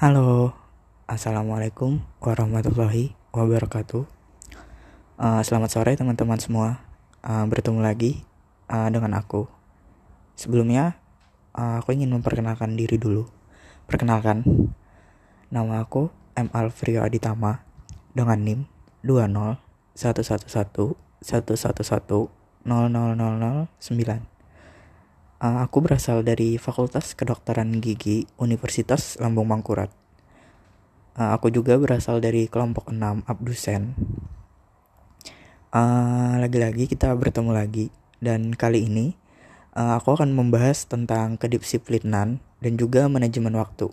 Halo, assalamualaikum warahmatullahi wabarakatuh. Uh, selamat sore teman-teman semua. Uh, bertemu lagi uh, dengan aku. Sebelumnya, uh, aku ingin memperkenalkan diri dulu. Perkenalkan, nama aku M Alfrio Aditama dengan NIM 20 111 Uh, aku berasal dari Fakultas Kedokteran Gigi Universitas Lambung Mangkurat. Uh, aku juga berasal dari kelompok 6 Abdusen. Uh, lagi-lagi kita bertemu lagi dan kali ini aku akan membahas tentang kedisiplinan dan juga manajemen waktu.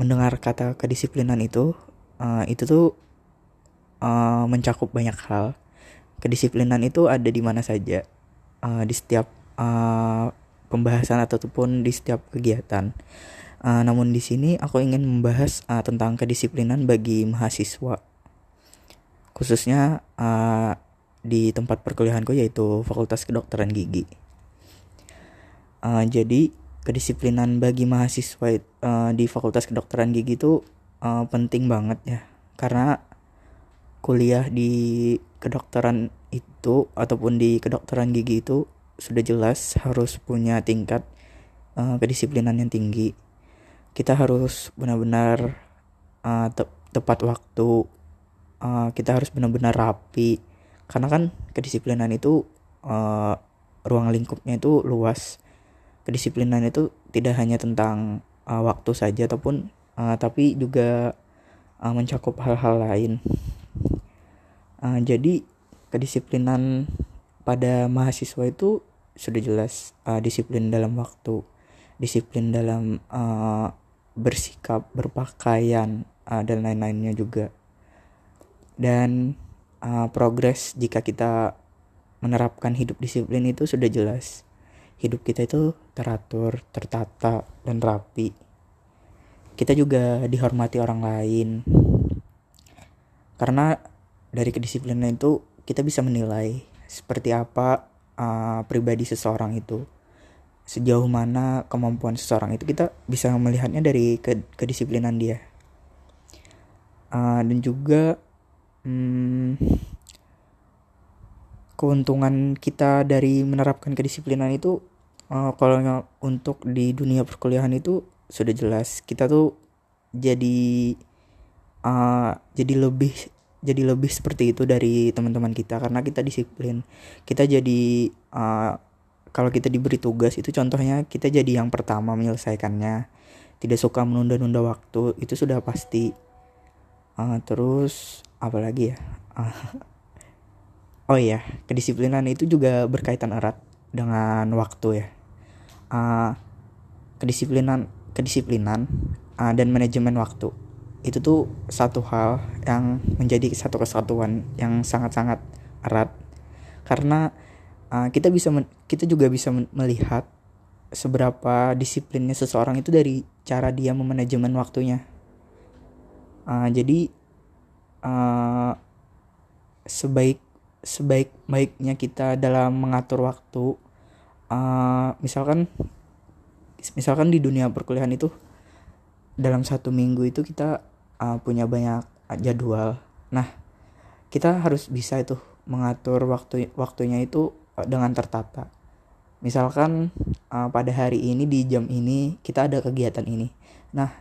Mendengar kata kedisiplinan itu, itu tuh uh, mencakup banyak hal. Kedisiplinan itu ada di mana saja uh, di setiap uh, pembahasan ataupun di setiap kegiatan. Uh, namun di sini aku ingin membahas uh, tentang kedisiplinan bagi mahasiswa, khususnya uh, di tempat perkuliahanku yaitu Fakultas Kedokteran Gigi. Uh, jadi kedisiplinan bagi mahasiswa uh, di Fakultas Kedokteran Gigi itu uh, penting banget ya, karena kuliah di kedokteran itu ataupun di kedokteran gigi itu sudah jelas harus punya tingkat uh, kedisiplinan yang tinggi. Kita harus benar-benar uh, te tepat waktu. Uh, kita harus benar-benar rapi. Karena kan kedisiplinan itu uh, ruang lingkupnya itu luas. Kedisiplinan itu tidak hanya tentang uh, waktu saja ataupun uh, tapi juga uh, mencakup hal-hal lain. Uh, jadi kedisiplinan pada mahasiswa itu sudah jelas uh, disiplin dalam waktu, disiplin dalam uh, bersikap, berpakaian uh, dan lain-lainnya juga. Dan uh, progres jika kita menerapkan hidup disiplin itu sudah jelas. Hidup kita itu teratur, tertata, dan rapi. Kita juga dihormati orang lain. Karena dari kedisiplinan itu kita bisa menilai seperti apa uh, pribadi seseorang itu. Sejauh mana kemampuan seseorang itu kita bisa melihatnya dari ke kedisiplinan dia. Uh, dan juga hmm, keuntungan kita dari menerapkan kedisiplinan itu uh, kalau untuk di dunia perkuliahan itu sudah jelas. Kita tuh jadi uh, jadi lebih jadi lebih seperti itu dari teman-teman kita karena kita disiplin. Kita jadi uh, kalau kita diberi tugas itu contohnya kita jadi yang pertama menyelesaikannya. Tidak suka menunda-nunda waktu itu sudah pasti. Uh, terus apa lagi ya? Uh, oh iya kedisiplinan itu juga berkaitan erat dengan waktu ya. Uh, kedisiplinan kedisiplinan uh, dan manajemen waktu itu tuh satu hal yang menjadi satu kesatuan yang sangat-sangat erat. Karena uh, kita bisa kita juga bisa melihat seberapa disiplinnya seseorang itu dari cara dia memanajemen waktunya. Uh, jadi uh, sebaik sebaik baiknya kita dalam mengatur waktu uh, misalkan misalkan di dunia perkuliahan itu dalam satu minggu itu kita uh, punya banyak jadwal. Nah, kita harus bisa itu mengatur waktu waktunya itu uh, dengan tertata. Misalkan uh, pada hari ini di jam ini kita ada kegiatan ini. Nah,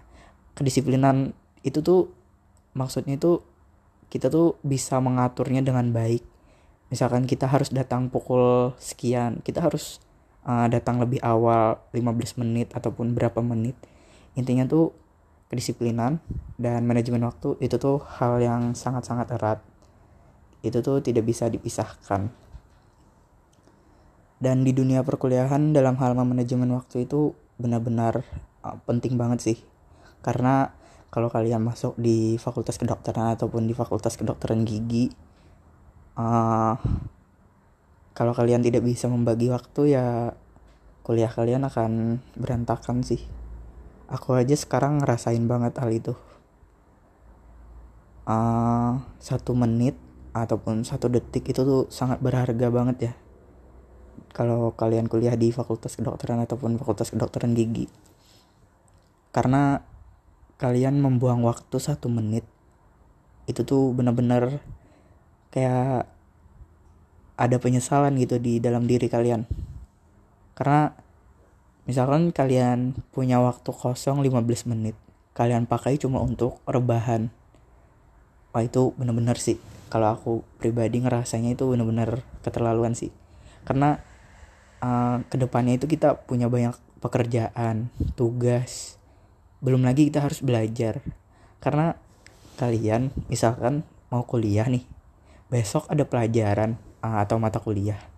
kedisiplinan itu tuh maksudnya itu kita tuh bisa mengaturnya dengan baik. Misalkan kita harus datang pukul sekian, kita harus uh, datang lebih awal 15 menit ataupun berapa menit. Intinya tuh kedisiplinan dan manajemen waktu itu tuh hal yang sangat-sangat erat. Itu tuh tidak bisa dipisahkan. Dan di dunia perkuliahan dalam hal manajemen waktu itu benar-benar uh, penting banget sih. Karena kalau kalian masuk di fakultas kedokteran ataupun di fakultas kedokteran gigi, uh, kalau kalian tidak bisa membagi waktu ya kuliah kalian akan berantakan sih aku aja sekarang ngerasain banget hal itu. Uh, satu menit ataupun satu detik itu tuh sangat berharga banget ya. Kalau kalian kuliah di fakultas kedokteran ataupun fakultas kedokteran gigi. Karena kalian membuang waktu satu menit itu tuh bener-bener kayak ada penyesalan gitu di dalam diri kalian. Karena misalkan kalian punya waktu kosong 15 menit kalian pakai cuma untuk rebahan. Wah itu bener-bener sih. Kalau aku pribadi ngerasanya itu bener-bener keterlaluan sih. Karena uh, ke depannya itu kita punya banyak pekerjaan tugas. Belum lagi kita harus belajar. Karena kalian misalkan mau kuliah nih besok ada pelajaran uh, atau mata kuliah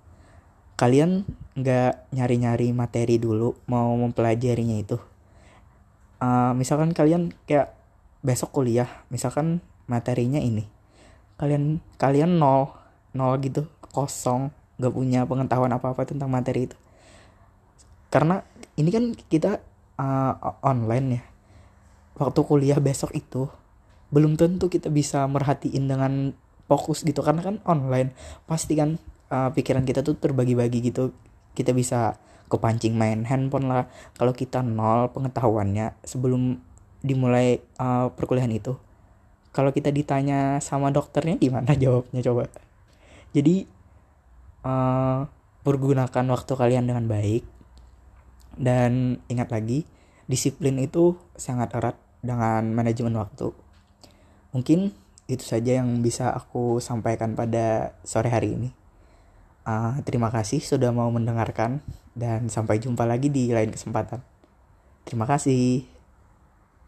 kalian nggak nyari-nyari materi dulu mau mempelajarinya itu. Uh, misalkan kalian kayak besok kuliah misalkan materinya ini. Kalian kalian nol nol gitu kosong nggak punya pengetahuan apa apa tentang materi itu. Karena ini kan kita uh, online ya. Waktu kuliah besok itu belum tentu kita bisa merhatiin dengan fokus gitu. Karena kan online pasti kan uh, pikiran kita tuh terbagi-bagi gitu. Kita bisa kepancing main handphone lah. Kalau kita nol pengetahuannya sebelum dimulai uh, perkuliahan itu. Kalau kita ditanya sama dokternya gimana jawabnya coba? Jadi uh, pergunakan waktu kalian dengan baik. Dan ingat lagi disiplin itu sangat erat dengan manajemen waktu. Mungkin itu saja yang bisa aku sampaikan pada sore hari ini Uh, terima kasih sudah mau mendengarkan dan sampai jumpa lagi di lain kesempatan. Terima kasih.